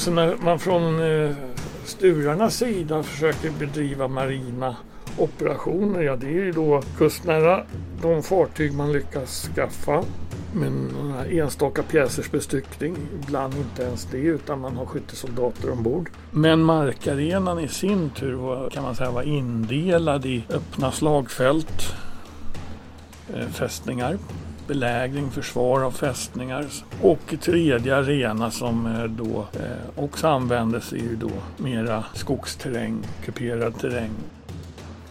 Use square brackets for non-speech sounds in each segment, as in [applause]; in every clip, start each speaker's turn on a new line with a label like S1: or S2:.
S1: Så när man från eh, Sturarnas sida försöker bedriva marina operationer, ja det är ju då kustnära de fartyg man lyckas skaffa med några enstaka pjäsers bestyckning. Ibland inte ens det utan man har skyttesoldater ombord. Men markarenan i sin tur var, kan man säga var indelad i öppna slagfält, eh, fästningar, belägring, försvar av fästningar och tredje arena som eh, då eh, också användes är ju då mera skogsterräng, kuperad terräng.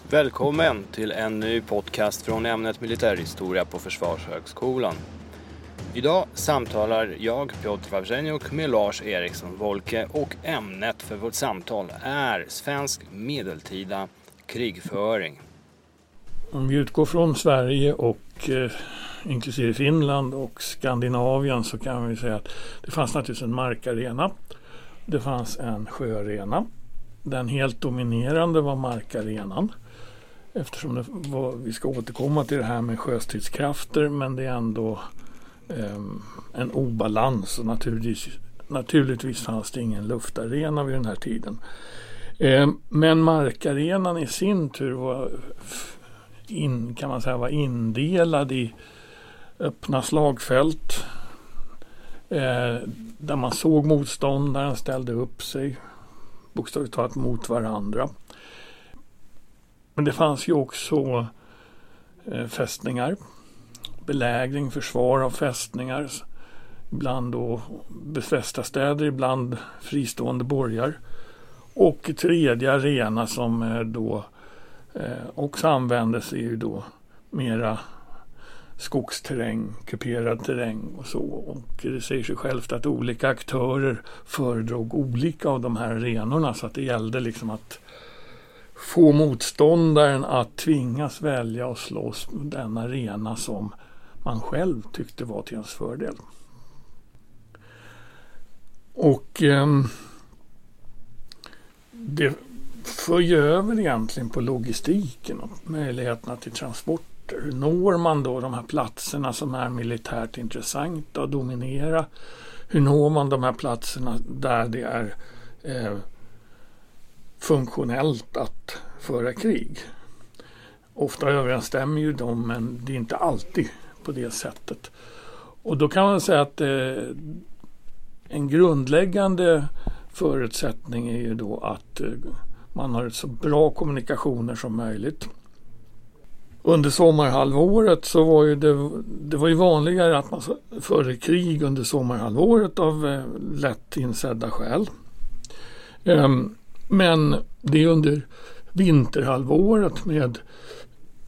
S2: Välkommen till en ny podcast från ämnet militärhistoria på Försvarshögskolan. Idag samtalar jag, Piotr Wawrzeniuk, med Lars Eriksson Wolke och ämnet för vårt samtal är svensk medeltida krigföring.
S1: Om vi utgår från Sverige och eh, inklusive Finland och Skandinavien så kan vi säga att det fanns naturligtvis en markarena. Det fanns en sjöarena. Den helt dominerande var markarenan. Eftersom det var, vi ska återkomma till det här med sjöstridskrafter men det är ändå eh, en obalans och naturligtvis, naturligtvis fanns det ingen luftarena vid den här tiden. Eh, men markarenan i sin tur var in, kan man säga var indelad i öppna slagfält eh, där man såg motståndaren, ställde upp sig bokstavligt talat mot varandra. Men det fanns ju också eh, fästningar, belägring, försvar av fästningar. Ibland då befästa städer, ibland fristående borgar. Och tredje arena som eh, då eh, också användes är ju då mera skogsterräng, kuperad terräng och så. Och det säger sig självt att olika aktörer föredrog olika av de här arenorna så att det gällde liksom att få motståndaren att tvingas välja och slåss den arena som man själv tyckte var till ens fördel. Och eh, det för över egentligen på logistiken och möjligheterna till transporter. Hur når man då de här platserna som är militärt intressanta att dominera? Hur når man de här platserna där det är eh, funktionellt att föra krig? Ofta överensstämmer ju de men det är inte alltid på det sättet. Och då kan man säga att eh, en grundläggande förutsättning är ju då att eh, man har så bra kommunikationer som möjligt under sommarhalvåret så var ju det, det var ju vanligare att man förde krig under sommarhalvåret av eh, lätt insedda skäl. Um, men det är under vinterhalvåret med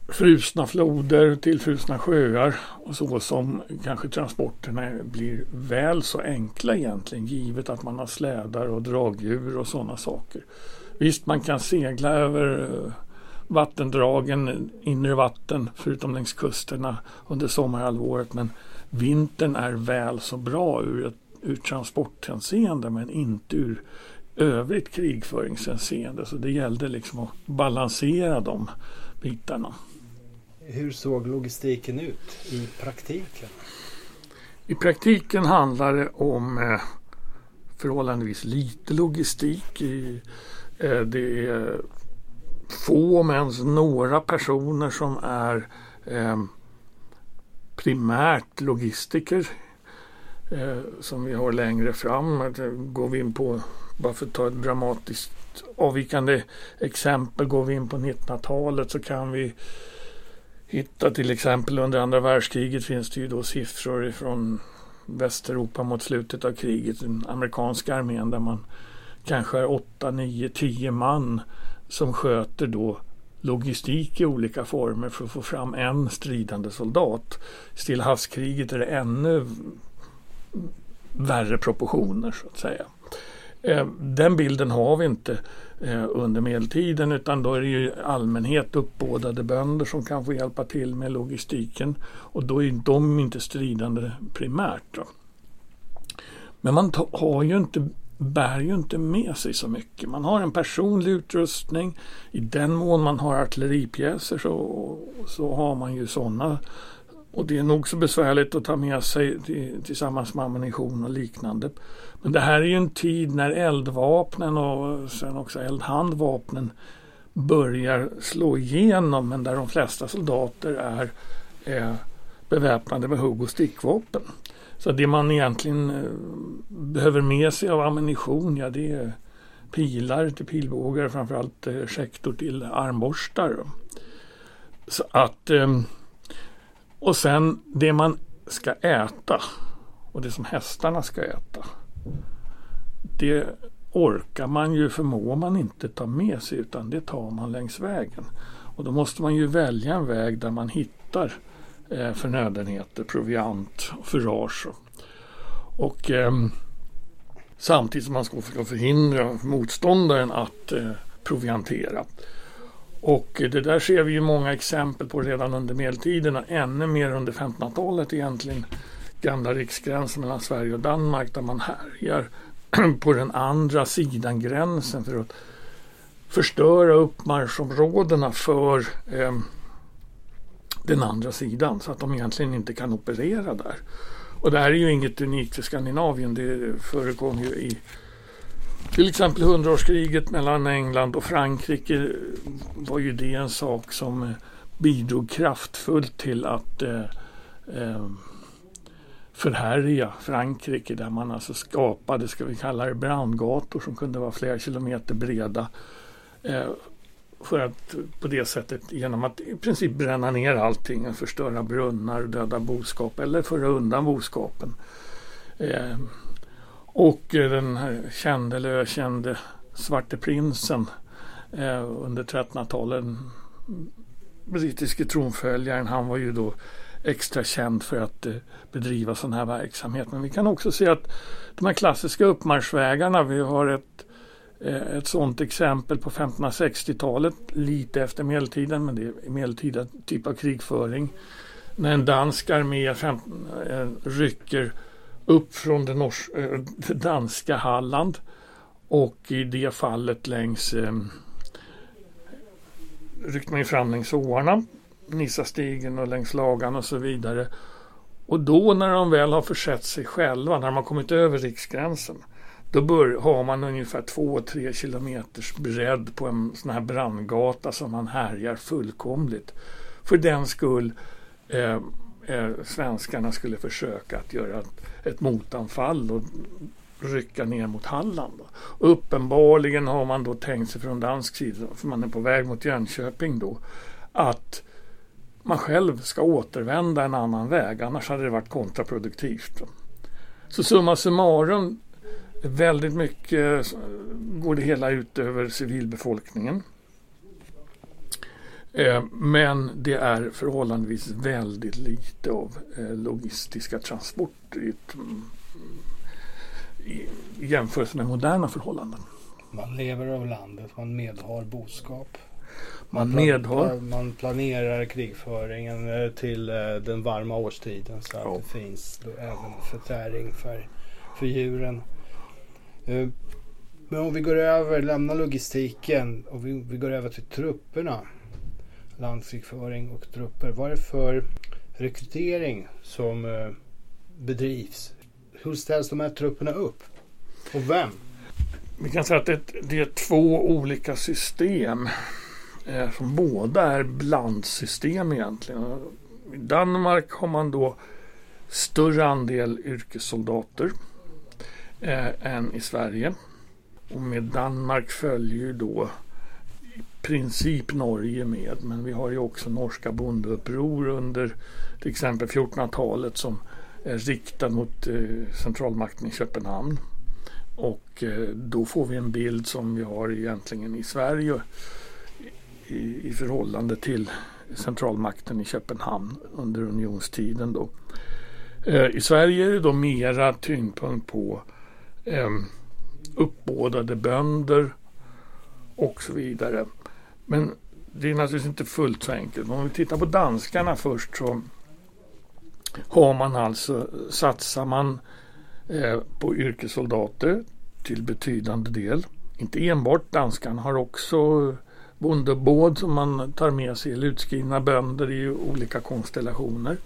S1: frusna floder, tillfrusna sjöar och så som kanske transporterna blir väl så enkla egentligen givet att man har slädar och dragdjur och sådana saker. Visst, man kan segla över eh, vattendragen, inre vatten, förutom längs kusterna under sommarhalvåret. Men vintern är väl så bra ur, ett, ur transporthänseende men inte ur övrigt krigföringshänseende. Så det gällde liksom att balansera de bitarna.
S3: Hur såg logistiken ut i praktiken?
S1: I praktiken handlar det om eh, förhållandevis lite logistik. I, Eh, det är få, om ens några personer som är eh, primärt logistiker eh, som vi har längre fram. Går vi in på, bara för att ta ett dramatiskt avvikande exempel, går vi in på 1900-talet så kan vi hitta till exempel under andra världskriget finns det ju då siffror från Västeuropa mot slutet av kriget, den amerikanska armén där man kanske är 8, 9, 10 man som sköter då logistik i olika former för att få fram en stridande soldat. I Stilla havskriget är det ännu värre proportioner så att säga. Eh, den bilden har vi inte eh, under medeltiden utan då är det ju allmänhet uppbådade bönder som kan få hjälpa till med logistiken och då är de inte stridande primärt. Men man har ju inte bär ju inte med sig så mycket. Man har en personlig utrustning. I den mån man har artilleripjäser så, så har man ju sådana Och det är nog så besvärligt att ta med sig tillsammans med ammunition och liknande. Men det här är ju en tid när eldvapnen och sen också eldhandvapnen börjar slå igenom men där de flesta soldater är eh, beväpnade med hugg och stickvapen. Så det man egentligen eh, behöver med sig av ammunition, ja det är pilar till pilbågar, framförallt eh, skäktor till armborstar. Så att, ehm, och sen det man ska äta och det som hästarna ska äta. Det orkar man ju, förmår man inte ta med sig utan det tar man längs vägen. Och då måste man ju välja en väg där man hittar eh, förnödenheter, proviant och furage. Och eh, samtidigt som man ska försöka förhindra motståndaren att eh, proviantera. Och det där ser vi ju många exempel på redan under medeltiden och ännu mer under 1500-talet egentligen. Gamla riksgränsen mellan Sverige och Danmark där man härjar [clears throat] på den andra sidan gränsen för att förstöra uppmarschområdena för eh, den andra sidan så att de egentligen inte kan operera där. Och det här är ju inget unikt för Skandinavien. Det förekom ju i till exempel hundraårskriget mellan England och Frankrike var ju det en sak som eh, bidrog kraftfullt till att eh, eh, förhärja Frankrike där man alltså skapade, ska vi kalla det brandgator som kunde vara flera kilometer breda. Eh, för att på det sättet genom att i princip bränna ner allting, och förstöra brunnar, döda boskap eller föra undan boskapen. Eh, och den här kände eller ökände Svarte prinsen eh, under 1300-talet, brittiske tronföljaren, han var ju då extra känd för att eh, bedriva sån här verksamhet. Men vi kan också se att de här klassiska uppmarschvägarna, vi har ett, Eh, ett sådant exempel på 1560-talet, lite efter medeltiden, men det är medeltida typ av krigföring. När en dansk armé eh, rycker upp från det, nors, eh, det danska Halland och i det fallet längs eh, ryckte man ju fram längs åarna Nissastigen och längs Lagan och så vidare. Och då när de väl har försett sig själva, när de har kommit över riksgränsen, då bör, har man ungefär 2-3 kilometers bredd på en sån här brandgata som man härjar fullkomligt. För den skull eh, eh, svenskarna skulle försöka att göra ett, ett motanfall och rycka ner mot Halland. Och uppenbarligen har man då tänkt sig från dansk sida, för man är på väg mot Jönköping då, att man själv ska återvända en annan väg. Annars hade det varit kontraproduktivt. Så summa summarum, väldigt mycket går det hela ut över civilbefolkningen. Eh, men det är förhållandevis väldigt lite av eh, logistiska transporter i, i jämförelse med moderna förhållanden.
S3: Man lever av landet, man medhar boskap.
S1: Man, medhar.
S3: Man planerar krigföringen eh, till eh, den varma årstiden så att ja. det finns även förtäring för, för djuren. Eh, men om vi går över, lämnar logistiken och vi, vi går över till trupperna. Landskrigföring och trupper. Vad är det för rekrytering som eh, bedrivs? Hur ställs de här trupperna upp? Och vem?
S1: Vi kan säga att det, det är två olika system eh, som båda är blandsystem egentligen. I Danmark har man då större andel yrkessoldater eh, än i Sverige. Och med Danmark följer ju då i princip Norge med. Men vi har ju också norska bondeuppror under till exempel 1400-talet som är riktad mot eh, centralmakten i Köpenhamn. Och eh, då får vi en bild som vi har egentligen i Sverige i, i förhållande till centralmakten i Köpenhamn under unionstiden. Då. Eh, I Sverige är det då mera tyngdpunkt på eh, uppbådade bönder och så vidare. Men det är naturligtvis inte fullt så enkelt. Om vi tittar på danskarna först så har man alltså, satsar man eh, på yrkessoldater till betydande del. Inte enbart danskarna har också bondebåd som man tar med sig, eller utskrivna bönder i olika konstellationer.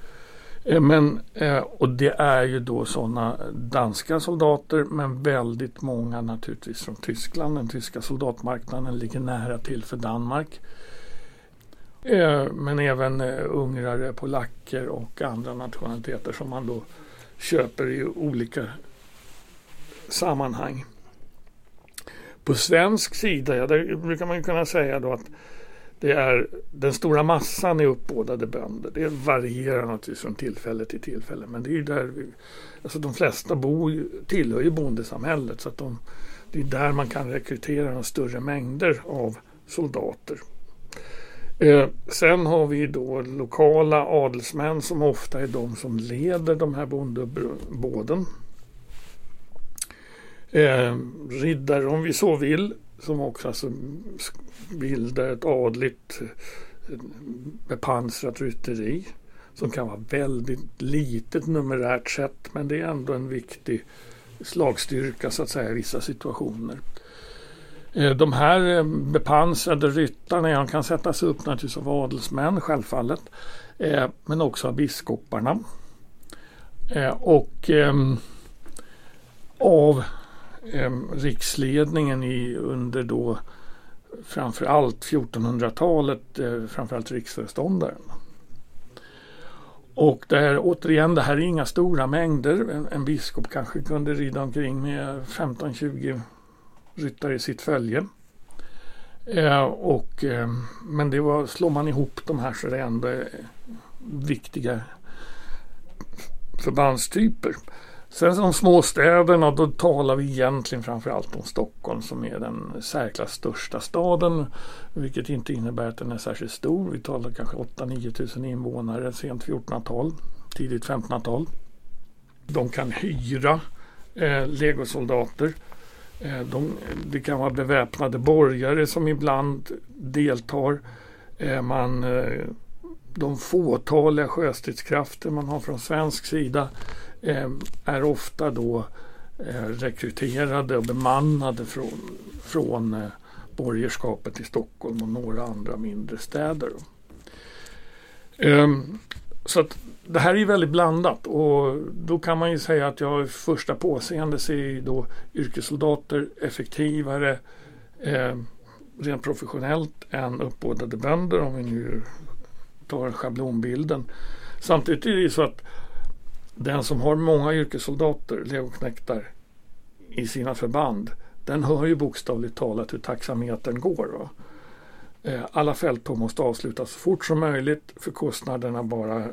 S1: Eh, men, eh, och det är ju då sådana danska soldater men väldigt många naturligtvis från Tyskland. Den tyska soldatmarknaden ligger nära till för Danmark. Eh, men även ungrare, polacker och andra nationaliteter som man då köper i olika sammanhang. På svensk sida, ja, där brukar man kunna säga då att det är den stora massan är uppbådade bönder. Det varierar naturligtvis från tillfälle till tillfälle. Men det är ju där vi, alltså de flesta bor, tillhör ju bondesamhället. Så att de, det är där man kan rekrytera de större mängder av soldater. Eh, sen har vi då lokala adelsmän som ofta är de som leder de här bondebåden. Eh, riddare om vi så vill som också alltså bildar ett adligt eh, bepansrat rytteri som kan vara väldigt litet numerärt sett men det är ändå en viktig slagstyrka så att säga i vissa situationer. Eh, de här eh, bepansrade ryttarna kan sättas upp naturligtvis av adelsmän självfallet men också av biskoparna. Och ehm, av eh, riksledningen i, under då framförallt 1400-talet, eh, framförallt riksföreståndaren. Och det här, återigen, det här är inga stora mängder. En, en biskop kanske kunde rida omkring med 15-20 ryttare i sitt följe. Eh, och, eh, men det var, slår man ihop de här så är det ändå eh, viktiga förbandstyper. Sen de små städerna, då talar vi egentligen framförallt om Stockholm som är den särklass största staden. Vilket inte innebär att den är särskilt stor. Vi talar kanske 8-9 tusen invånare sent 1400-tal, tidigt 1500-tal. De kan hyra eh, legosoldater. Eh, de, det kan vara beväpnade borgare som ibland deltar. Eh, man, eh, de fåtaliga sjöstridskrafter man har från svensk sida Eh, är ofta då eh, rekryterade och bemannade från, från eh, borgerskapet i Stockholm och några andra mindre städer. Ehm, så att det här är väldigt blandat och då kan man ju säga att jag i första påseende ser då yrkessoldater effektivare eh, rent professionellt än uppbådade bönder om vi nu tar schablonbilden. Samtidigt är det ju så att den som har många yrkessoldater, legoknektar, i sina förband, den hör ju bokstavligt talat hur taxametern går. Va? Eh, alla fälttåg måste avslutas så fort som möjligt för kostnaderna bara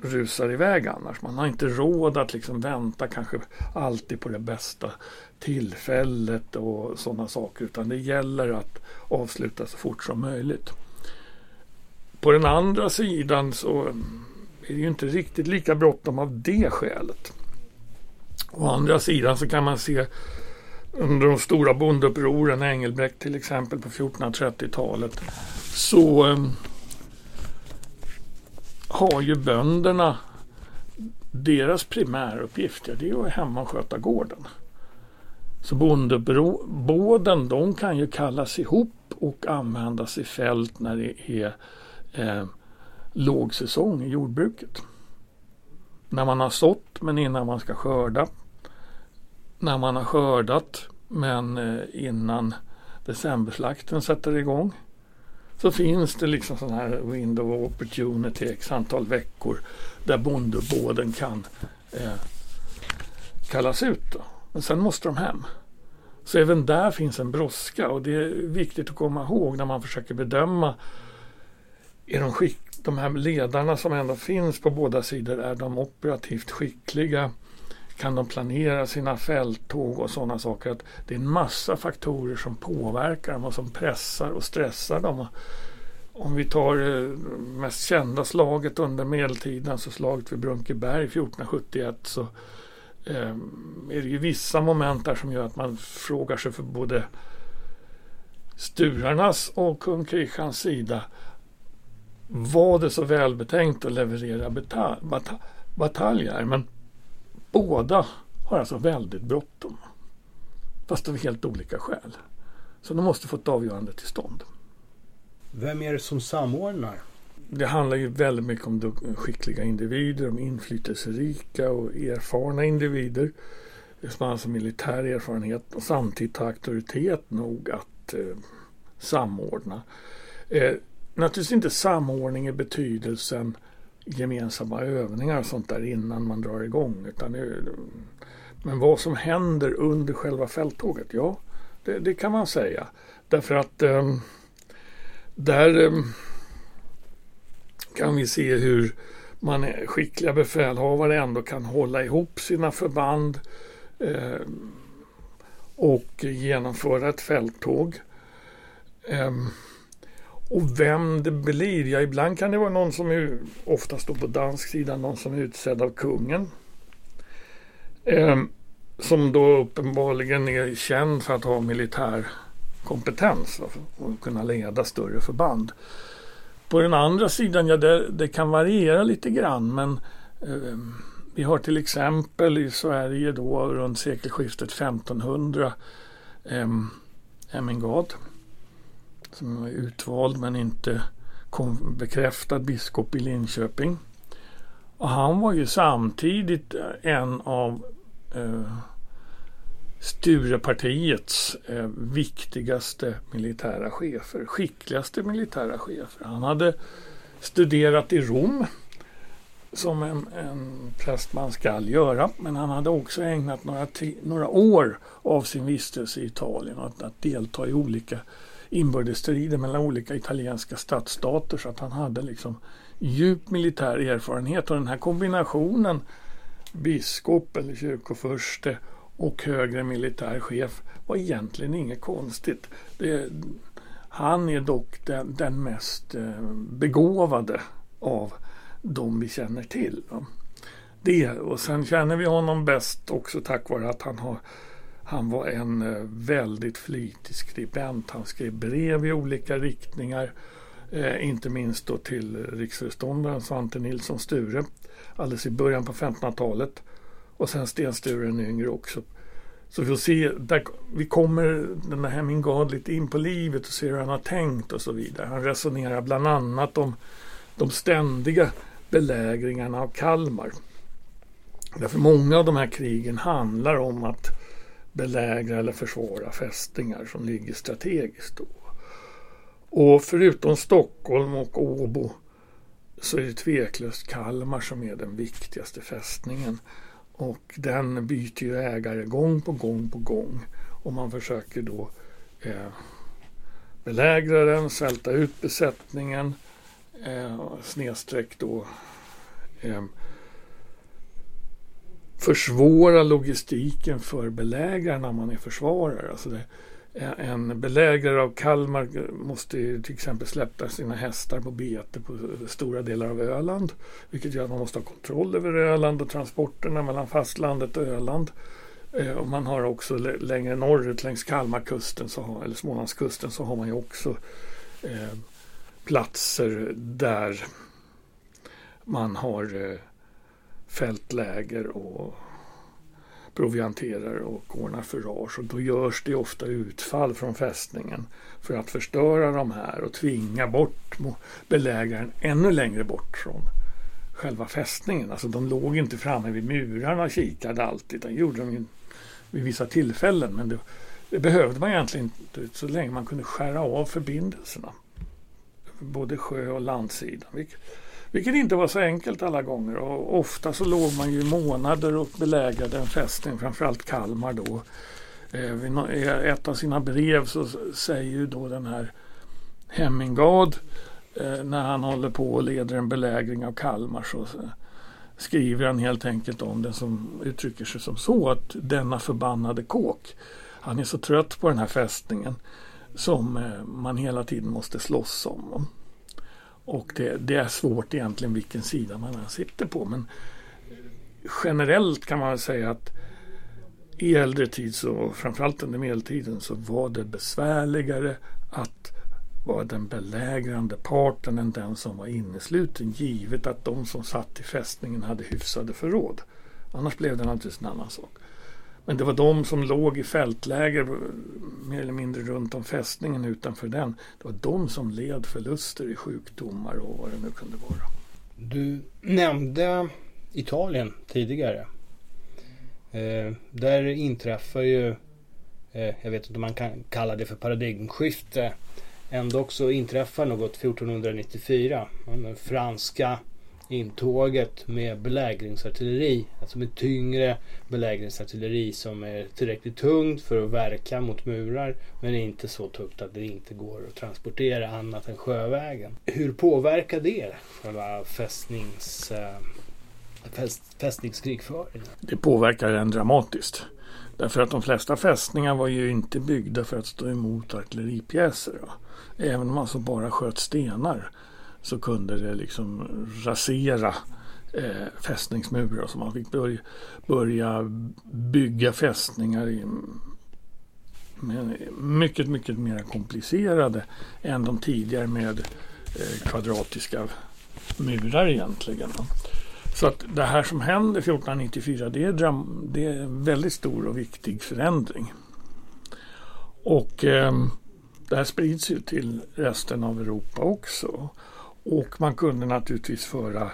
S1: rusar iväg annars. Man har inte råd att liksom vänta kanske alltid på det bästa tillfället och sådana saker utan det gäller att avsluta så fort som möjligt. På den andra sidan så är det ju inte riktigt lika bråttom av det skälet. Å andra sidan så kan man se under de stora bondeupproren, Engelbrekt till exempel på 1430-talet, så eh, har ju bönderna deras primäruppgift, ja, det är att hemma och sköta gården. Så bondebåden, de kan ju kallas ihop och användas i fält när det är eh, lågsäsong i jordbruket. När man har sått men innan man ska skörda. När man har skördat men eh, innan decemberslakten sätter igång. Så finns det liksom sån här window of opportunity x antal veckor där bondebåden kan eh, kallas ut. Då. Men sen måste de hem. Så även där finns en brådska och det är viktigt att komma ihåg när man försöker bedöma är de skick de här ledarna som ändå finns på båda sidor, är de operativt skickliga? Kan de planera sina fälttåg och sådana saker? Att det är en massa faktorer som påverkar dem och som pressar och stressar dem. Om vi tar det mest kända slaget under medeltiden, så slaget vid Brunkeberg 1471, så eh, är det ju vissa moment där som gör att man frågar sig för både Sturarnas och kung Kristians sida var det så välbetänkt att leverera bataljer. Men båda har alltså väldigt bråttom. Fast av helt olika skäl. Så de måste få ett avgörande till stånd.
S3: Vem är det som samordnar
S1: det handlar ju väldigt mycket om skickliga individer, om inflytelserika och erfarna individer som har alltså militär erfarenhet och samtidigt har auktoritet nog att eh, samordna. Eh, naturligtvis inte samordning i betydelsen gemensamma övningar och sånt där innan man drar igång. Utan det, men vad som händer under själva fälttåget, ja det, det kan man säga. Därför att eh, där eh, kan vi se hur man är skickliga befälhavare ändå kan hålla ihop sina förband eh, och genomföra ett fälttåg. Ehm, och vem det blir, ja ibland kan det vara någon som är, oftast då på dansk sida, någon som är utsedd av kungen. Eh, som då uppenbarligen är känd för att ha militär kompetens och kunna leda större förband. På den andra sidan, ja det, det kan variera lite grann men eh, vi har till exempel i Sverige då runt sekelskiftet 1500 eh, Hemmingad som var utvald men inte kom, bekräftad biskop i Linköping. Och han var ju samtidigt eh, en av eh, Sturepartiets eh, viktigaste militära chefer, skickligaste militära chefer. Han hade studerat i Rom som en, en prästman skall göra. Men han hade också ägnat några, några år av sin vistelse i Italien att, att delta i olika inbördesstrider mellan olika italienska stadsstater så att han hade liksom djup militär erfarenhet och den här kombinationen biskop eller kyrkoförste och högre militär chef var egentligen inget konstigt. Det, han är dock den, den mest eh, begåvade av de vi känner till. Det, och sen känner vi honom bäst också tack vare att han, har, han var en eh, väldigt flitig skribent. Han skrev brev i olika riktningar. Eh, inte minst då till riksföreståndaren Svante Nilsson Sture alldeles i början på 1500-talet. Och sen Sten Sture den yngre också. Så vi får se, där, vi kommer den här Hemingad lite in på livet och ser hur han har tänkt och så vidare. Han resonerar bland annat om de ständiga belägringarna av Kalmar. Därför många av de här krigen handlar om att belägra eller försvara fästningar som ligger strategiskt. Då. Och förutom Stockholm och Åbo så är det tveklöst Kalmar som är den viktigaste fästningen. Och den byter ju ägare gång på gång på gång. Och man försöker då eh, belägra den, svälta ut besättningen, eh, snedstreck då eh, försvåra logistiken för belägrarna när man är försvarare. Alltså det, eh, en belägrare av Kalmar måste till exempel släppa sina hästar på bete på stora delar av Öland. Vilket gör att man måste ha kontroll över Öland och transporterna mellan fastlandet och Öland. Eh, och man har också längre norrut längs Kalmarkusten så har, eller Smålandskusten så har man ju också eh, platser där man har eh, fältläger och provianterar och ordnar förage och då görs det ofta utfall från fästningen för att förstöra de här och tvinga bort belägaren ännu längre bort från själva fästningen. Alltså de låg inte framme vid murarna och kikade alltid. Det gjorde de vid vissa tillfällen men det, det behövde man egentligen inte så länge man kunde skära av förbindelserna. Både sjö och landsidan. Vilket, vilket inte var så enkelt alla gånger och ofta så låg man ju månader och belägrade en fästning, framförallt Kalmar då. Eh, I ett av sina brev så säger ju då den här Hemmingad eh, när han håller på och leder en belägring av Kalmar så skriver han helt enkelt om den som uttrycker sig som så att denna förbannade kåk. Han är så trött på den här fästningen som eh, man hela tiden måste slåss om. Och det, det, är svårt egentligen vilken sida man än sitter på. Men generellt kan man säga att i äldre tid, så, framförallt under medeltiden, så var det besvärligare att vara den belägrande parten än den som var innesluten givet att de som satt i fästningen hade hyfsade förråd. Annars blev det naturligtvis en annan sak. Men det var de som låg i fältläger mer eller mindre runt om fästningen utanför den. Det var de som led förluster i sjukdomar och vad det nu kunde vara.
S3: Du nämnde Italien tidigare. Eh, där inträffar ju, eh, jag vet inte om man kan kalla det för paradigmskifte. Ändå också inträffar något 1494. Franska intåget med belägringsartilleri. Alltså med tyngre belägringsartilleri som är tillräckligt tungt för att verka mot murar. Men inte så tungt att det inte går att transportera annat än sjövägen. Hur påverkar det själva fästnings, eh, fäst, fästningskrigföringen?
S1: Det påverkar den dramatiskt. Därför att de flesta fästningar var ju inte byggda för att stå emot artilleripjäser. Även om man alltså bara sköt stenar så kunde det liksom rasera eh, fästningsmurar. Så man fick börja, börja bygga fästningar i, mycket, mycket mer komplicerade än de tidigare med eh, kvadratiska murar egentligen. Så att det här som händer 1494 det är, dram, det är en väldigt stor och viktig förändring. Och eh, det här sprids ju till resten av Europa också. Och man kunde naturligtvis föra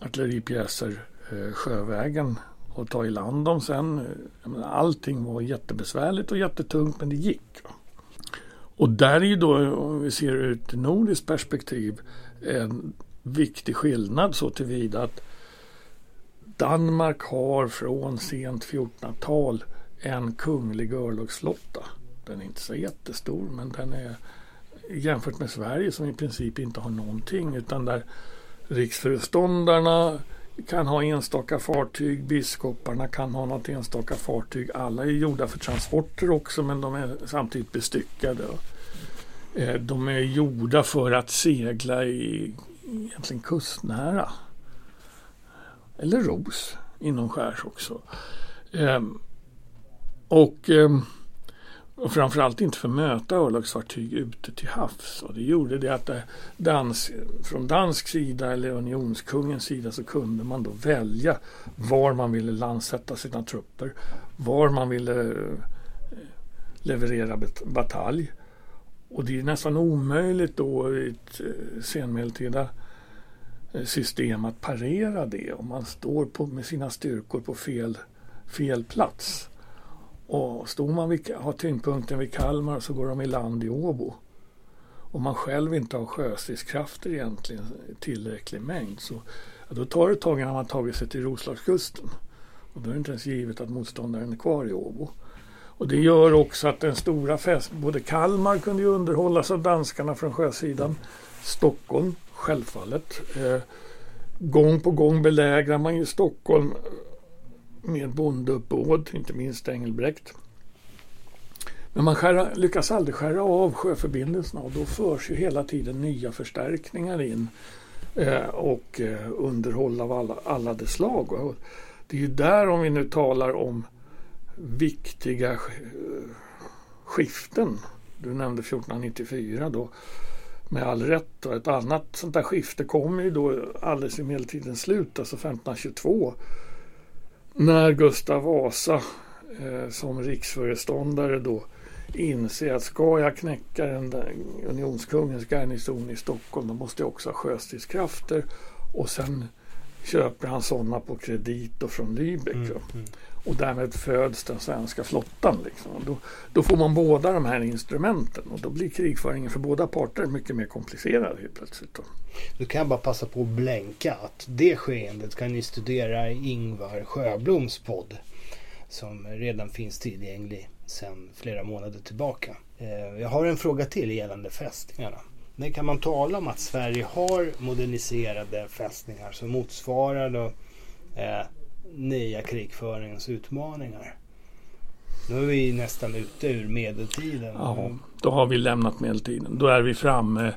S1: artilleripjäser eh, sjövägen och ta i land dem sen. Allting var jättebesvärligt och jättetungt men det gick. Och där är ju då, om vi ser ur ett nordiskt perspektiv, en viktig skillnad så tillvida att Danmark har från sent 1400-tal en kunglig örlogsflotta. Den är inte så jättestor men den är jämfört med Sverige som i princip inte har någonting utan där riksföreståndarna kan ha enstaka fartyg, biskoparna kan ha något enstaka fartyg. Alla är gjorda för transporter också men de är samtidigt bestyckade. Eh, de är gjorda för att segla i egentligen kustnära. Eller ros inomskärs också. Ehm, och ehm, och framförallt inte för möta örlogsfartyg ute till havs. Och det gjorde det att eh, dans, från dansk sida eller unionskungens sida så kunde man då välja var man ville landsätta sina trupper. Var man ville eh, leverera batalj. Och det är nästan omöjligt då i ett eh, senmedeltida system att parera det om man står på, med sina styrkor på fel, fel plats. Och står man vid, har tyngdpunkten vid Kalmar så går de i land i Åbo. Om man själv inte har sjöstridskrafter egentligen i tillräcklig mängd så ja, då tar det ett tag innan man tagit sig till Roslagskusten. Och då är det inte ens givet att motståndaren är kvar i Åbo. Och det gör också att den stora fäst, både Kalmar kunde ju underhållas av danskarna från sjösidan. Stockholm, självfallet. Eh, gång på gång belägrar man ju Stockholm med bondeuppbåd, inte minst Engelbrekt. Men man skära, lyckas aldrig skära av sjöförbindelserna och då förs ju hela tiden nya förstärkningar in eh, och eh, underhåll av alla, alla dess slag. Och det är ju där, om vi nu talar om viktiga eh, skiften. Du nämnde 1494 då med all rätt. Och ett annat sånt där skifte kommer ju då alldeles i medeltidens slut, alltså 1522 när Gustav Vasa eh, som riksföreståndare då inser att ska jag knäcka den där unionskungens garnison i Stockholm då måste jag också ha sjöstridskrafter och sen köper han sådana på kredit och från Lübeck. Mm, mm. Och därmed föds den svenska flottan. Liksom. Då, då, får man båda de här instrumenten och då blir krigföringen för båda parter mycket mer komplicerad helt plötsligt.
S3: Du kan bara passa på att blänka att det skeendet kan ni studera i Ingvar Sjöbloms podd som redan finns tillgänglig sedan flera månader tillbaka. Eh, jag har en fråga till gällande fästningarna. När kan man tala om att Sverige har moderniserade fästningar som motsvarar då, eh, nya krigföringens utmaningar? Nu är vi nästan ute ur medeltiden.
S1: Ja, då har vi lämnat medeltiden. Då är vi framme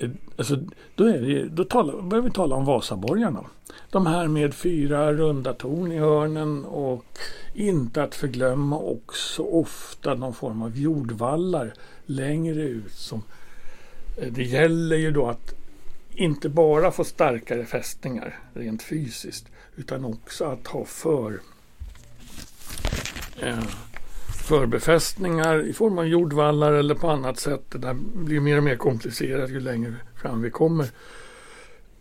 S1: eh, alltså, då, är det, då talar, börjar vi tala om Vasaborgarna. De här med fyra runda torn i hörnen och inte att förglömma också ofta någon form av jordvallar längre ut. Som, eh, det gäller ju då att inte bara få starkare fästningar rent fysiskt utan också att ha för eh, förbefästningar i form av jordvallar eller på annat sätt. Det där blir mer och mer komplicerat ju längre fram vi kommer.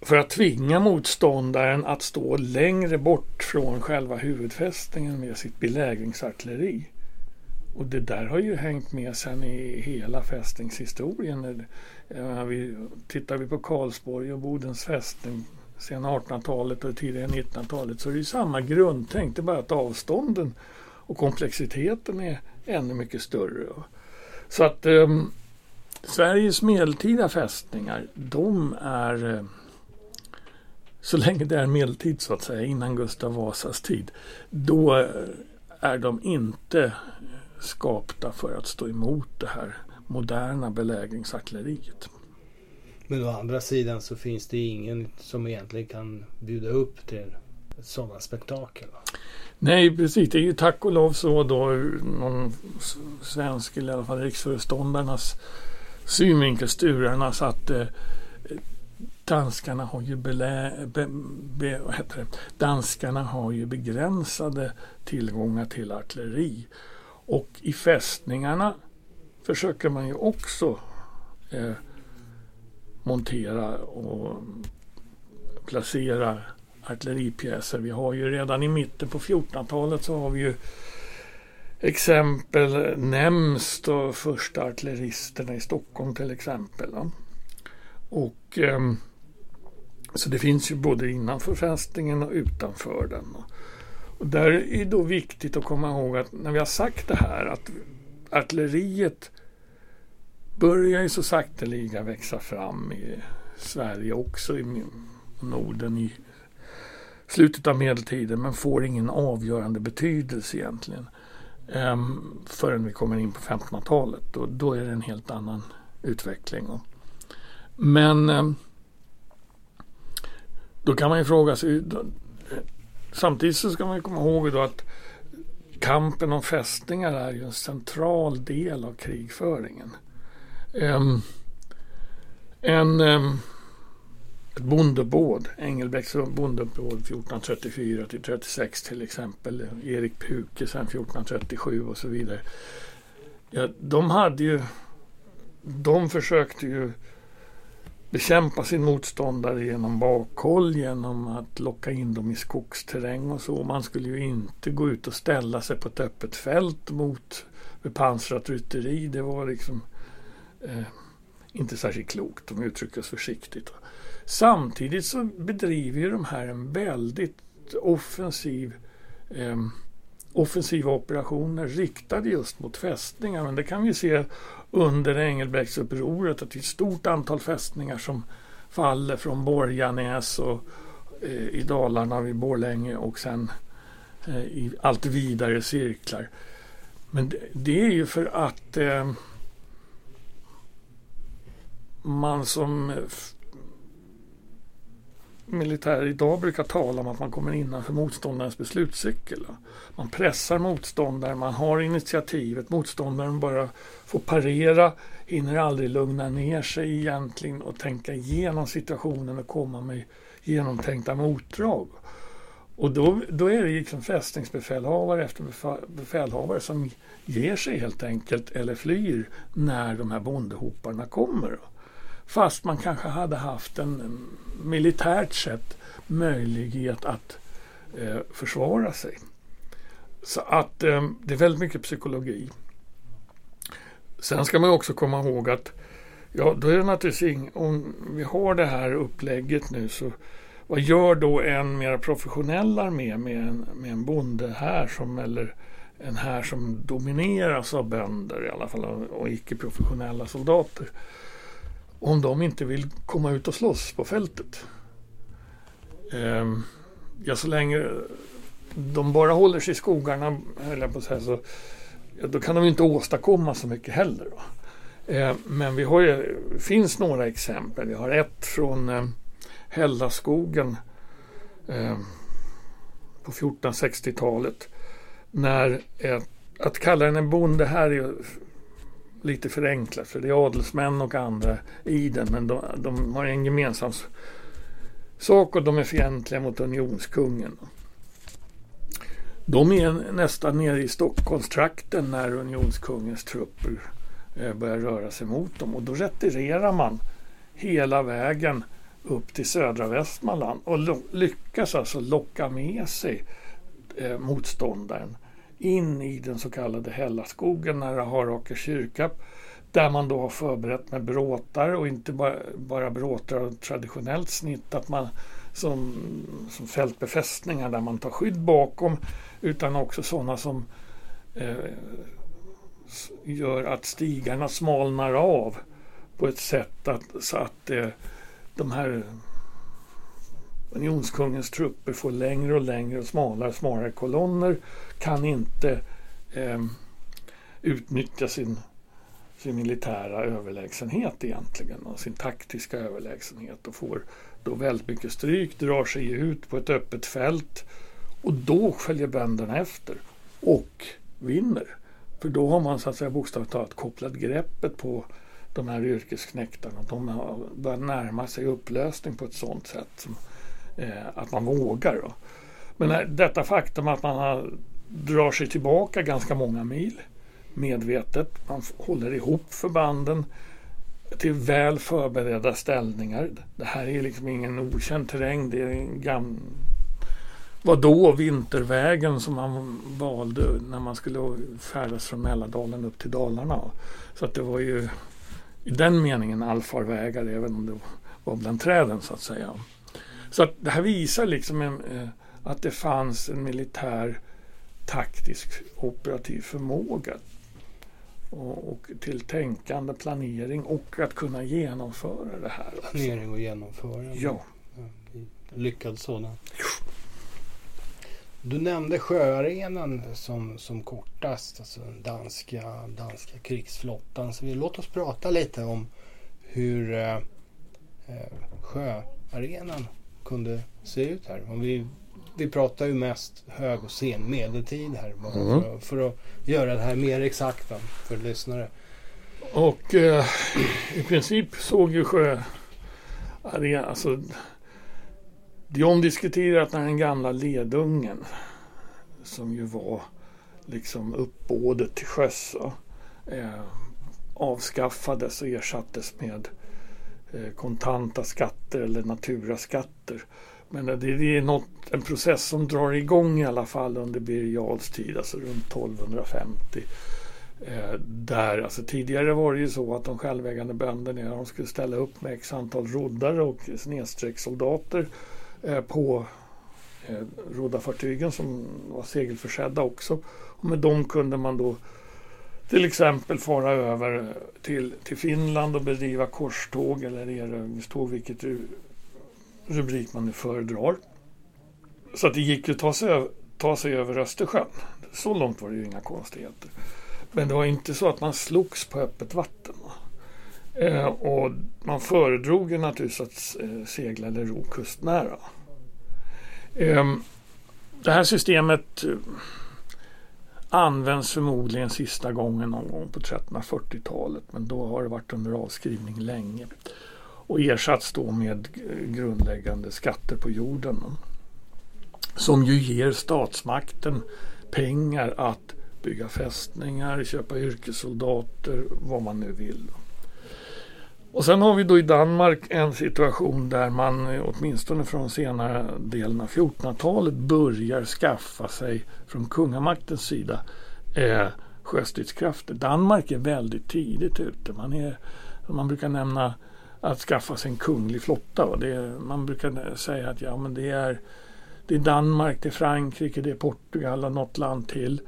S1: För att tvinga motståndaren att stå längre bort från själva huvudfästningen med sitt belägringsartilleri. Och det där har ju hängt med sedan i hela fästningshistorien. Eh, vi, tittar vi på Karlsborg och Bodens fästning sen 1800-talet och tidigare 1900-talet så är det samma grundtänk. Det är bara att avstånden och komplexiteten är ännu mycket större. Så att eh, Sveriges medeltida fästningar, de är eh, så länge det är medeltid så att säga, innan Gustav Vasas tid, då eh, är de inte skapta för att stå emot det här moderna belägringsartilleriet.
S3: Men å andra sidan så finns det ingen som egentligen kan bjuda upp till sådana spektakel.
S1: Nej, precis. Det är ju tack och lov så då någon svensk, eller i alla fall riksföreståndarnas synvinkel, Sturarnas, att eh, danskarna har ju belä, be, be? Danskarna har ju begränsade tillgångar till artilleri. Och i fästningarna försöker man ju också eh, montera och placera artilleripjäser. Vi har ju redan i mitten på 1400-talet så har vi ju exempel nämns då första artilleristerna i Stockholm till exempel. Då. Och eh, Så det finns ju både innanför fästningen och utanför den. Och där är det då viktigt att komma ihåg att när vi har sagt det här att artilleriet börjar ju så sakteliga växa fram i Sverige också i Norden i slutet av medeltiden men får ingen avgörande betydelse egentligen um, förrän vi kommer in på 1500-talet och då är det en helt annan utveckling. Men um, då kan man ju fråga sig då, samtidigt så ska man komma ihåg då att kampen om fästningar är ju en central del av krigföringen. Um, en, um, ett bondebåd, Engelbrekts bondebåd 1434 till 36 till exempel, Erik Puke sen 1437 och så vidare. Ja, de hade ju, de försökte ju bekämpa sin motståndare genom bakhåll, genom att locka in dem i skogsterräng och så. Man skulle ju inte gå ut och ställa sig på ett öppet fält mot bepansrat rytteri. Det var liksom eh, inte särskilt klokt om vi uttrycker oss försiktigt. Samtidigt så bedriver ju de här en väldigt offensiv eh, offensiva operationer riktade just mot fästningar. Men det kan vi se under Engelbrektsupproret att det är ett stort antal fästningar som faller från Borganäs och eh, i Dalarna vid Borlänge och sen eh, i allt vidare cirklar. Men det, det är ju för att eh, man som militär idag brukar tala om att man kommer innanför motståndarens beslutscykel. Man pressar motståndaren, man har initiativet, motståndaren bara får parera, hinner aldrig lugna ner sig egentligen och tänka igenom situationen och komma med genomtänkta motdrag. Och då, då är det liksom fästningsbefälhavare efter befälhavare som ger sig helt enkelt eller flyr när de här bondehoparna kommer. Fast man kanske hade haft en militärt sett möjlighet att eh, försvara sig. Så att eh, det är väldigt mycket psykologi. Sen ska man också komma ihåg att ja, då är det naturligtvis om vi har det här upplägget nu så vad gör då en mer professionell armé med en, med en bonde här som eller en här som domineras av bönder i alla fall och icke-professionella soldater om de inte vill komma ut och slåss på fältet. Ehm, ja, så länge de bara håller sig i skogarna, höll jag på att säga, så ja, då kan de inte åstadkomma så mycket heller. Ehm, men vi har ju, finns några exempel. Vi har ett från eh, Hällaskogen eh, på 1460-talet. När ett, att kalla den en bonde här är lite förenklat för det är adelsmän och andra i den men de, de har en gemensam sak och de är fientliga mot unionskungen. De är nästan nere i Stockholmstrakten när unionskungens trupper eh, börjar röra sig mot dem och då retirerar man hela vägen upp till södra Västmanland och lyckas alltså locka med sig eh, motståndaren in i den så kallade Hällaskogen nära Harakö kyrka där man då har förberett med bråtar och inte bara, bara bråtar av traditionellt snitt att man som, som fältbefästningar där man tar skydd bakom utan också sådana som eh, gör att stigarna smalnar av på ett sätt att, så att eh, de här unionskungens trupper får längre och längre och smalare och smalare kolonner kan inte eh, utnyttja sin, sin militära överlägsenhet egentligen och sin taktiska överlägsenhet och får då väldigt mycket stryk, drar sig ut på ett öppet fält och då följer bönderna efter och vinner. För då har man så att säga bokstavligt talat kopplat greppet på de här yrkesknäktarna. De har börjat närma sig upplösning på ett sådant sätt som, eh, att man vågar. Då. Men eh, detta faktum att man har, drar sig tillbaka ganska många mil medvetet. Man håller ihop förbanden till väl förberedda ställningar. Det här är liksom ingen okänd terräng. Det är en gam... var då vintervägen som man valde när man skulle färdas från Mälardalen upp till Dalarna. Så att det var ju i den meningen allfarvägar även om det var bland träden så att säga. Så att det här visar liksom en, eh, att det fanns en militär taktisk operativ förmåga och, och, till tänkande, planering och att kunna genomföra det här. Också.
S3: Planering och genomförande.
S1: Ja.
S3: Lyckad sådan. Du nämnde sjöarenan som, som kortast, alltså den danska, danska krigsflottan. Så vi, låt oss prata lite om hur eh, eh sjöarenan kunde se ut här. Om vi, vi pratar ju mest hög och sen medeltid här. Mm. För, för, att göra det här mer exakt för lyssnare.
S1: Och eh, i princip såg ju sjöarenan, alltså det är omdiskuterat när den gamla ledungen som ju var liksom uppbådet till sjöss eh, avskaffades och ersattes med eh, kontanta skatter eller naturaskatter. Men det, det är något, en process som drar igång i alla fall under Birger Jarls tid, alltså runt 1250. Eh, där, alltså tidigare var det ju så att de självägande bönderna de skulle ställa upp med x antal roddare och snedstrecksoldater Eh, på eh, roddarfartygen som var segelförsedda också. Och med dem kunde man då till exempel fara över till, till Finland och bedriva korståg eller erövringståg, vilket rubrik man nu föredrar. Så att det gick ju att ta sig, över, ta sig över Östersjön. Så långt var det ju inga konstigheter. Men det var inte så att man slogs på öppet vatten. Eh, och man föredrog ju naturligtvis att eh, segla eller ro kustnära. Eh, det här systemet eh, används förmodligen sista gången någon gång på 1340-talet men då har det varit under avskrivning länge och ersatts då med grundläggande skatter på jorden som ju ger statsmakten pengar att bygga fästningar, köpa yrkessoldater, vad man nu vill. Och sen har vi då i Danmark en situation där man åtminstone från senare delen av 1400-talet börjar skaffa sig från kungamaktens sida eh, sjöstridskrafter. Danmark är väldigt tidigt ute. Man, är, man brukar nämna att skaffa sig en kunglig flotta. Det, man brukar säga att ja, men det, är, det är Danmark, det är Frankrike, det är Portugal och något land till.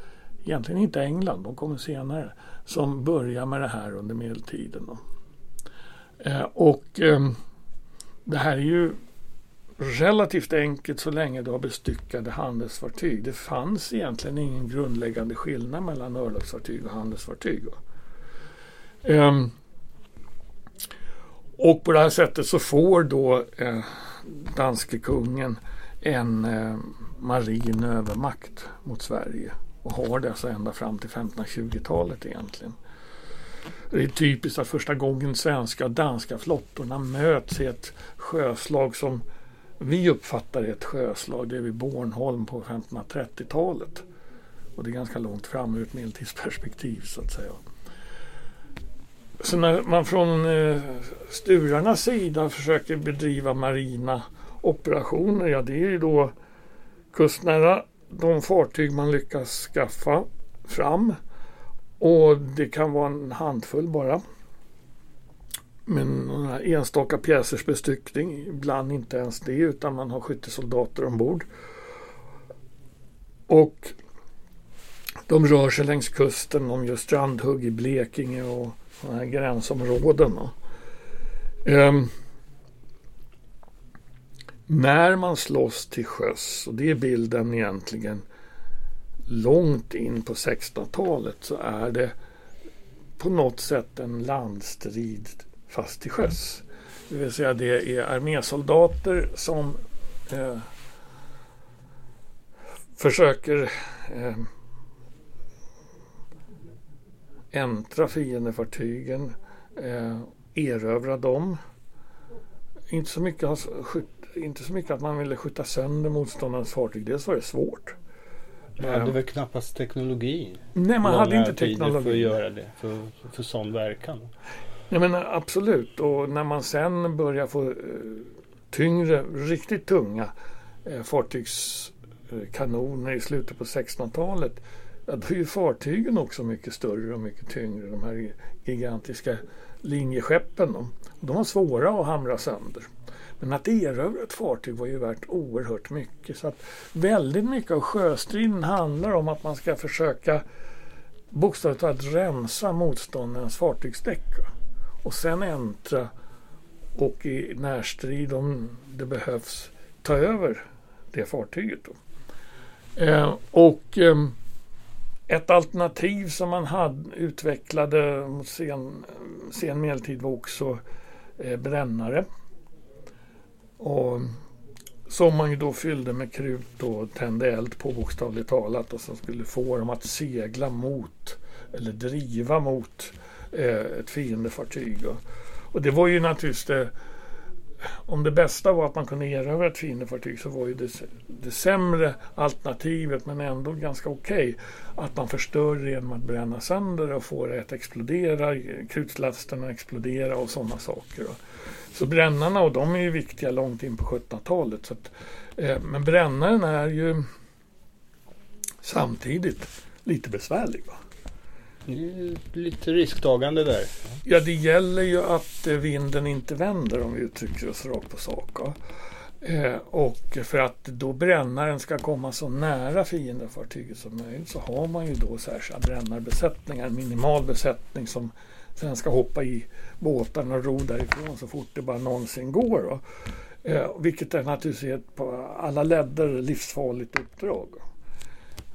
S1: Egentligen inte England, de kommer senare. Som börjar med det här under medeltiden. Då. Eh, och eh, det här är ju relativt enkelt så länge du har bestyckade handelsfartyg. Det fanns egentligen ingen grundläggande skillnad mellan örlogsfartyg och handelsfartyg. Eh, och på det här sättet så får då eh, danske kungen en eh, marin övermakt mot Sverige och har det alltså ända fram till 1520-talet egentligen. Det är typiskt att första gången svenska och danska flottorna möts i ett sjöslag som vi uppfattar är ett sjöslag. Det är vid Bornholm på 1530-talet. Och det är ganska långt fram ur ett medeltidsperspektiv så att säga. Så när man från eh, Sturarnas sida försöker bedriva marina operationer, ja det är ju då kustnära de fartyg man lyckas skaffa fram. Och det kan vara en handfull bara. Men några enstaka pjäsers bestyckning. Ibland inte ens det utan man har skyttesoldater ombord. Och de rör sig längs kusten. De gör strandhugg i Blekinge och sådana här gränsområden. Um, när man slåss till sjöss, och det är bilden egentligen långt in på 1600-talet, så är det på något sätt en landstrid fast till sjöss. Det vill säga det är armésoldater som eh, försöker eh, äntra fiendefartygen, eh, erövra dem. Inte så, mycket, inte så mycket att man ville skjuta sönder motståndarens fartyg, dels var det svårt.
S3: Man hade väl knappast teknologi?
S1: Nej, man hade inte teknologi.
S3: För att göra det, för, för sån verkan.
S1: Ja, men absolut, och när man sen börjar få uh, tyngre, riktigt tunga uh, fartygskanoner i slutet på 1600-talet ja, då är ju fartygen också mycket större och mycket tyngre. De här gigantiska linjeskeppen. De, de var svåra att hamra sönder. Men att erövra ett fartyg var ju värt oerhört mycket. Så att väldigt mycket av sjöstriden handlar om att man ska försöka bokstavligt talat rensa motståndarens fartygsdäck. Och sen äntra och i närstrid om det behövs ta över det fartyget. Eh, och eh, ett alternativ som man hade, utvecklade mot sen, sen medeltid var också eh, brännare. Och, som man ju då fyllde med krut och tände eld på bokstavligt talat och som skulle få dem att segla mot eller driva mot eh, ett fiendefartyg. Och, och det var ju naturligtvis det om det bästa var att man kunde erövra ett fiendefartyg så var ju det, det sämre alternativet men ändå ganska okej okay, att man förstör det genom att bränna sönder och få det att explodera, krutslasterna explodera och sådana saker. Så brännarna och de är ju viktiga långt in på 1700-talet. Så att, eh, men brännaren är ju samtidigt lite besvärlig. Va?
S3: Lite risktagande där.
S1: Ja, det gäller ju att eh, vinden inte vänder om vi uttrycker oss rakt på sak. Eh, och för att då brännaren ska komma så nära fiendefartyget som möjligt så har man ju då särskilda brännarbesättningar, minimal besättning som sen ska hoppa i båtarna och ro därifrån så fort det bara någonsin går. Eh, vilket är naturligtvis på alla ledder livsfarligt uppdrag.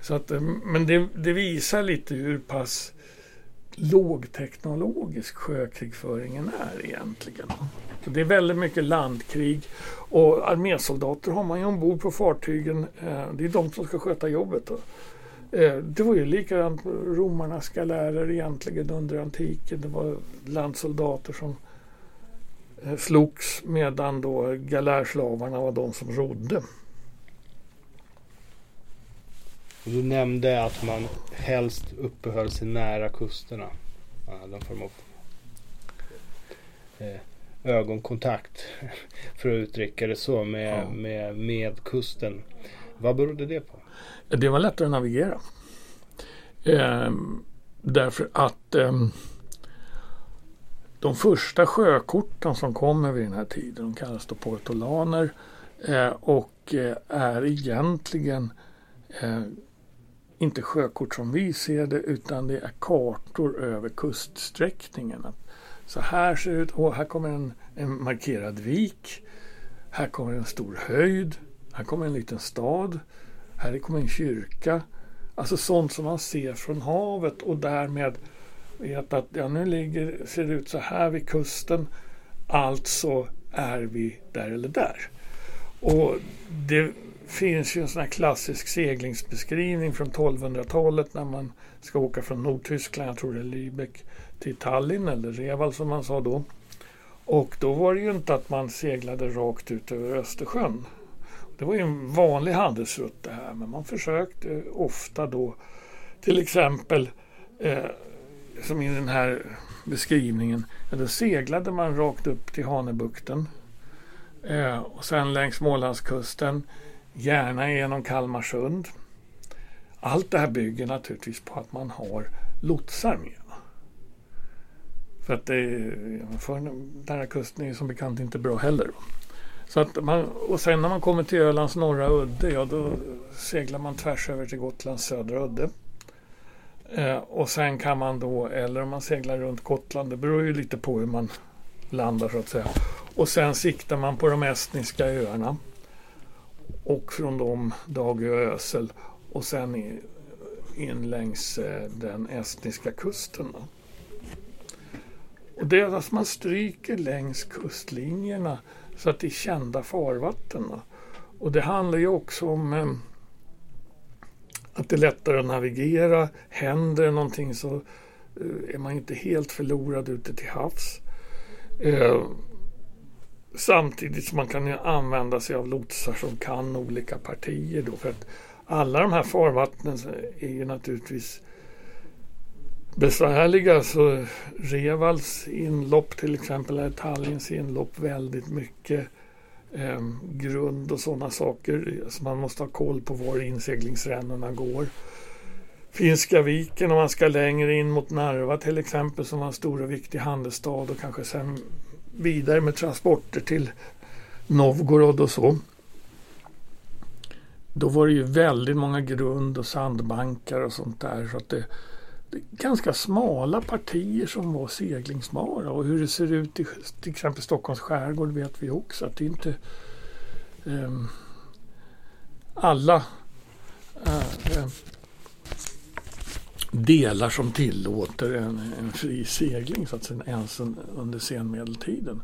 S1: Så att, eh, men det, det, visar lite hur pass lågteknologisk sjökrigföringen är egentligen. Så det är väldigt mycket landkrig och armésoldater har man ju ombord på fartygen. Eh, det är de som ska sköta jobbet. Eh, det var ju likadant romarnas galärer egentligen under antiken. Det var landsoldater som eh, slogs medan då galärslavarna var de som rodde.
S3: Du nämnde att man helst uppehöll sig nära kusterna. Någon form av eh, ögonkontakt [laughs] för att uttrycka det så med, ja. med, med kusten. Vad berodde det på?
S1: Det var lättare att navigera. Eh, därför att eh, de första sjökorten som kommer vid den här tiden de kallas då portolaner eh, och eh, är egentligen eh, inte sjökort som vi ser det utan det är kartor över kuststräckningen. Så här ser det ut och här kommer en, en markerad vik. Här kommer en stor höjd. Här kommer en liten stad. Här kommer en kyrka. Alltså sånt som man ser från havet och därmed vet att ja, nu ligger, ser det ut så här vid kusten. Alltså är vi där eller där. Och det finns ju en sån här klassisk seglingsbeskrivning från 1200-talet när man ska åka från Nordtyskland, jag tror det är Lübeck, till Tallinn eller Reval som man sa då. Och då var det ju inte att man seglade rakt ut över Östersjön. Det var ju en vanlig handelsrutt det här men man försökte ofta då till exempel eh, som i den här beskrivningen, ja, då seglade man rakt upp till Hanöbukten eh, och sen längs Smålandskusten, gärna genom Kalmarsund. Allt det här bygger naturligtvis på att man har lotsar med. För att det, för den här kusten är som bekant inte bra heller. Så att man, och sen när man kommer till Ölands norra udde, ja då seglar man tvärs över till Gotlands södra udde. Eh, och sen kan man då, eller om man seglar runt Gotland, det beror ju lite på hur man landar så att säga. Och sen siktar man på de estniska öarna. Och från dem Dagö och Ösel. Och sen in längs eh, den estniska kusten. Och det är att man stryker längs kustlinjerna så att det är kända farvatten. Och det handlar ju också om eh, att det är lättare att navigera. Händer någonting så eh, är man inte helt förlorad ute till havs. Samtidigt som man kan använda sig av lotsar som kan olika partier. Då, för att alla de här farvattnen är ju naturligtvis besvärliga. Så Revals inlopp till exempel, eller Tallinns inlopp väldigt mycket eh, grund och sådana saker. Så man måste ha koll på var inseglingsrännorna går. Finska viken om man ska längre in mot Narva till exempel som var en stor och viktig handelsstad och kanske sen vidare med transporter till Novgorod och så. Då var det ju väldigt många grund och sandbankar och sånt där. Så att det, det är ganska smala partier som var seglingsbara. Och hur det ser ut i till exempel Stockholms skärgård vet vi också. Att det inte um, alla uh, delar som tillåter en, en fri segling så att säga, ens under senmedeltiden.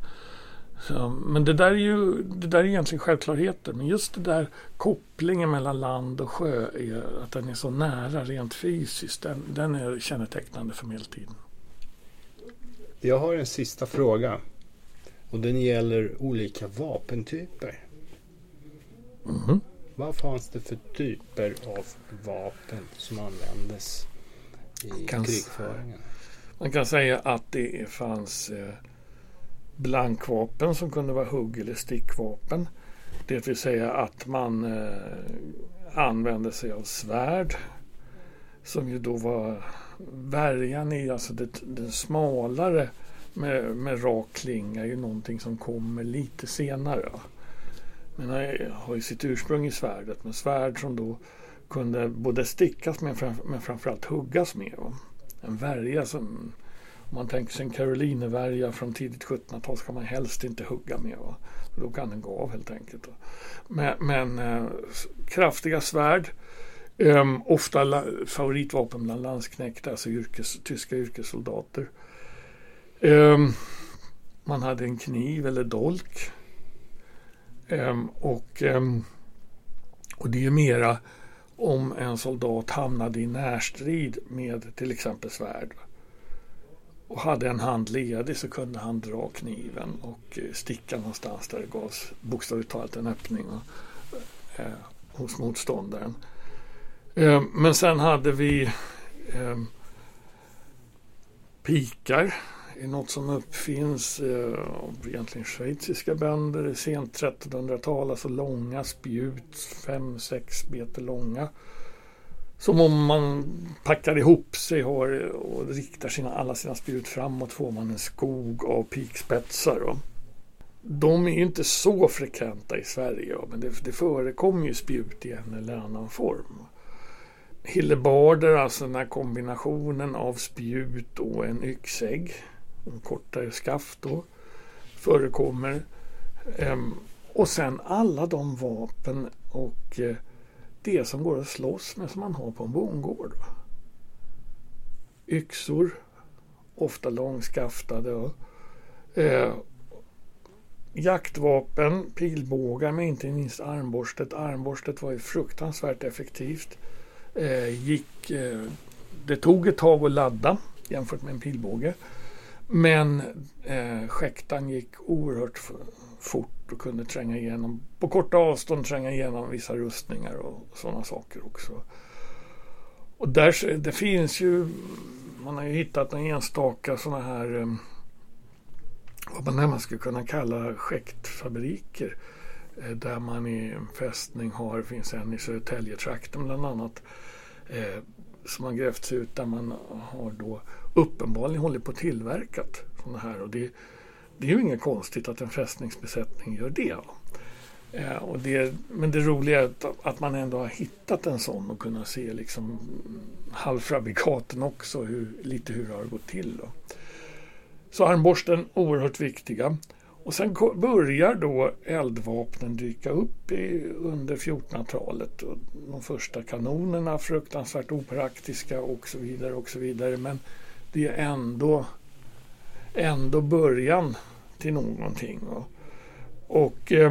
S1: Så, men det där är ju det där är egentligen självklarheter. Men just det där kopplingen mellan land och sjö, är, att den är så nära rent fysiskt, den, den är kännetecknande för medeltiden.
S3: Jag har en sista fråga. Och den gäller olika vapentyper. Mm. Vad fanns det för typer av vapen som användes i kan, krigföringen?
S1: Man kan säga att det fanns eh, blankvapen som kunde vara hugg eller stickvapen. Det vill säga att man eh, använde sig av svärd som ju då var värjan i, alltså det, det smalare med, med rak klinga är ju någonting som kommer lite senare. Men det har ju sitt ursprung i svärdet, men svärd som då kunde både stickas med men framförallt huggas med. En värja som om man tänker sig en karolinervärja från tidigt 1700-tal ska man helst inte hugga med. Va? Då kan den gå av helt enkelt. Men, men eh, kraftiga svärd. Ehm, ofta la, favoritvapen bland landsknektar, alltså yrkes, tyska yrkessoldater. Ehm, man hade en kniv eller dolk. Ehm, och, och det är mera om en soldat hamnade i närstrid med till exempel svärd och hade en hand ledig så kunde han dra kniven och eh, sticka någonstans där det gavs bokstavligt talat en öppning och, eh, hos motståndaren. Eh, men sen hade vi eh, pikar det är något som uppfinns eh, av egentligen schweiziska bönder i sent 1300-tal. Alltså långa spjut, 5-6 meter långa. Som om man packar ihop sig har, och riktar sina, alla sina spjut framåt får man en skog av pikspetsar. Då. De är ju inte så frekventa i Sverige men det, det förekommer ju spjut i en eller annan form. Hillebarder, alltså den här kombinationen av spjut och en yxägg, kortare skaft då, förekommer. Ehm, och sen alla de vapen och eh, det som går att slåss med som man har på en bondgård. Yxor, ofta långskaftade. Och, eh, jaktvapen, pilbågar men inte minst armborstet. Armborstet var ju fruktansvärt effektivt. Eh, gick, eh, det tog ett tag att ladda jämfört med en pilbåge. Men eh, skäktan gick oerhört fort och kunde tränga igenom på korta avstånd tränga igenom vissa rustningar och sådana saker också. Och där, det finns ju, man har ju hittat en enstaka sådana här eh, vad man närmast skulle kunna kalla skäktfabriker. Eh, där man i en fästning har, finns en i Södertäljetrakten bland annat, eh, som har grävts ut där man har då uppenbarligen håller på att tillverkat sådana här. Och det, det är ju inget konstigt att en fästningsbesättning gör det. Eh, och det men det roliga är att, att, man ändå har hittat en sån och kunnat se liksom halvfabrikaten också, hur, lite hur det har gått till. Då. Så armborsten oerhört viktiga. Och sen börjar då eldvapnen dyka upp i, under 1400-talet. De första kanonerna fruktansvärt opraktiska och så vidare och så vidare. Men det är ändå, ändå början till någonting. Och, och eh,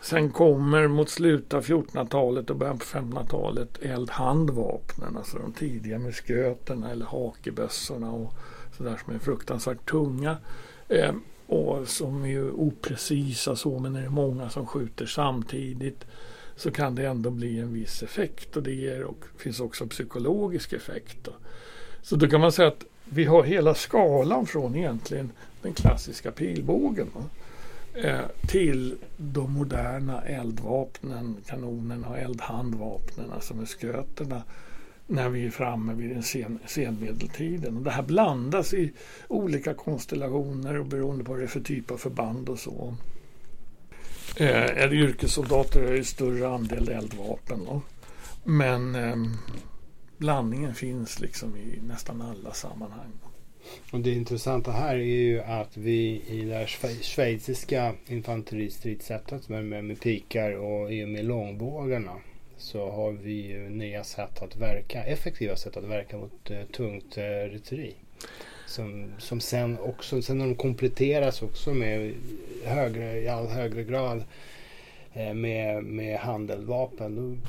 S1: sen kommer mot slutet av 1400-talet och början på 1500-talet eldhandvapnen. Alltså de tidiga musköterna eller hakebössorna och sådär som är fruktansvärt tunga. Eh, och som är oprecisa så men är det många som skjuter samtidigt så kan det ändå bli en viss effekt och det ger och finns också psykologisk effekt. Då. Så då kan man säga att vi har hela skalan från egentligen den klassiska pilbågen eh, till de moderna eldvapnen, kanonerna och eldhandvapnen, alltså musköterna när vi är framme vid den sen, senmedeltiden. Och det här blandas i olika konstellationer och beroende på vad det är för typ av förband och så. Eh, är det yrkessoldater är det större andel eldvapen. Då. Men eh, blandningen finns liksom i nästan alla sammanhang.
S3: Och det intressanta här är ju att vi i det här schweiziska infanteristridssättet med, med, med pikar och i och med långbågarna så har vi ju nya sätt att verka, effektiva sätt att verka mot eh, tungt eh, rytteri. Som, som sen också, sen när de kompletteras också med högre, i all högre grad eh, med, med handeldvapen. Då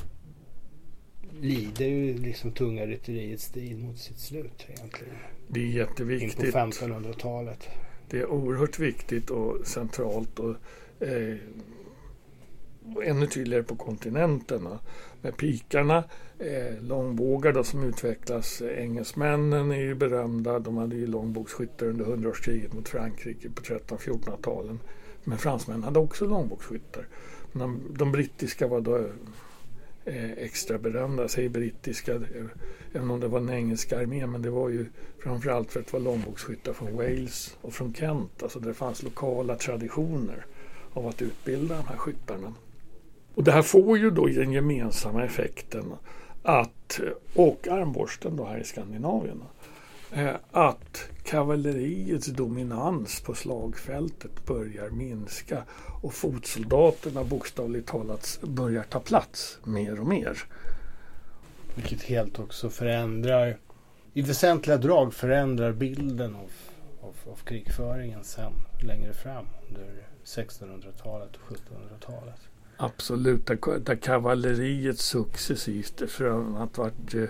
S3: lider ju liksom tunga rytteriets stil mot sitt slut egentligen.
S1: Det är jätteviktigt.
S3: In på 1500-talet.
S1: Det är oerhört viktigt och centralt. Och, eh, och ännu tydligare på kontinenten. Med pikarna, eh, långbågar då, som utvecklas. Engelsmännen är ju berömda. De hade ju långbågsskyttar under hundraårskriget mot Frankrike på 1300-1400-talen. Men fransmännen hade också långbågsskyttar. De, de brittiska var då Eh, extra berömda. Jag säger brittiska, eh, även om det var en engelsk armé. Men det var ju framförallt för att det var långbågsskyttar från Wales och från Kent. Alltså där det fanns lokala traditioner av att utbilda de här skyttarna. Och det här får ju då den gemensamma effekten att, och armborsten då här i Skandinavien, att kavalleriets dominans på slagfältet börjar minska och fotsoldaterna bokstavligt talat börjar ta plats mer och mer.
S3: Vilket helt också förändrar, i väsentliga drag förändrar bilden av, av, av krigföringen sen längre fram under 1600-talet och 1700-talet.
S1: Absolut, där, där kavalleriet successivt från att varit eh,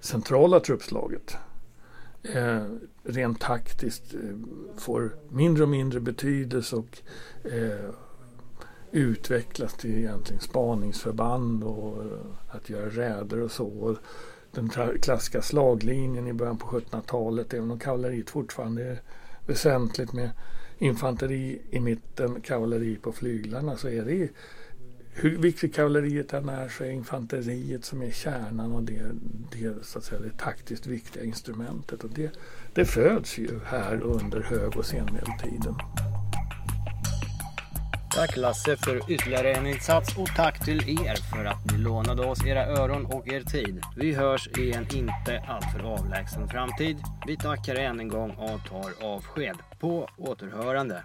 S1: centrala truppslaget eh, rent taktiskt eh, får mindre och mindre betydelse och eh, utvecklas till egentligen spaningsförband och eh, att göra räder och så. Och den klassiska slaglinjen i början på 1700-talet, även om kavalleriet fortfarande är väsentligt med infanteri i mitten, kavalleri på flyglarna så är det hur viktigt kavalleriet än är så är infanteriet som är kärnan och det, det, så att säga, det taktiskt viktiga instrumentet. Och det, det föds ju här under hög och senmedeltiden.
S2: Tack Lasse för ytterligare en insats och tack till er för att ni lånade oss era öron och er tid. Vi hörs i en inte alltför avlägsen framtid. Vi tackar än en gång och tar avsked. På återhörande.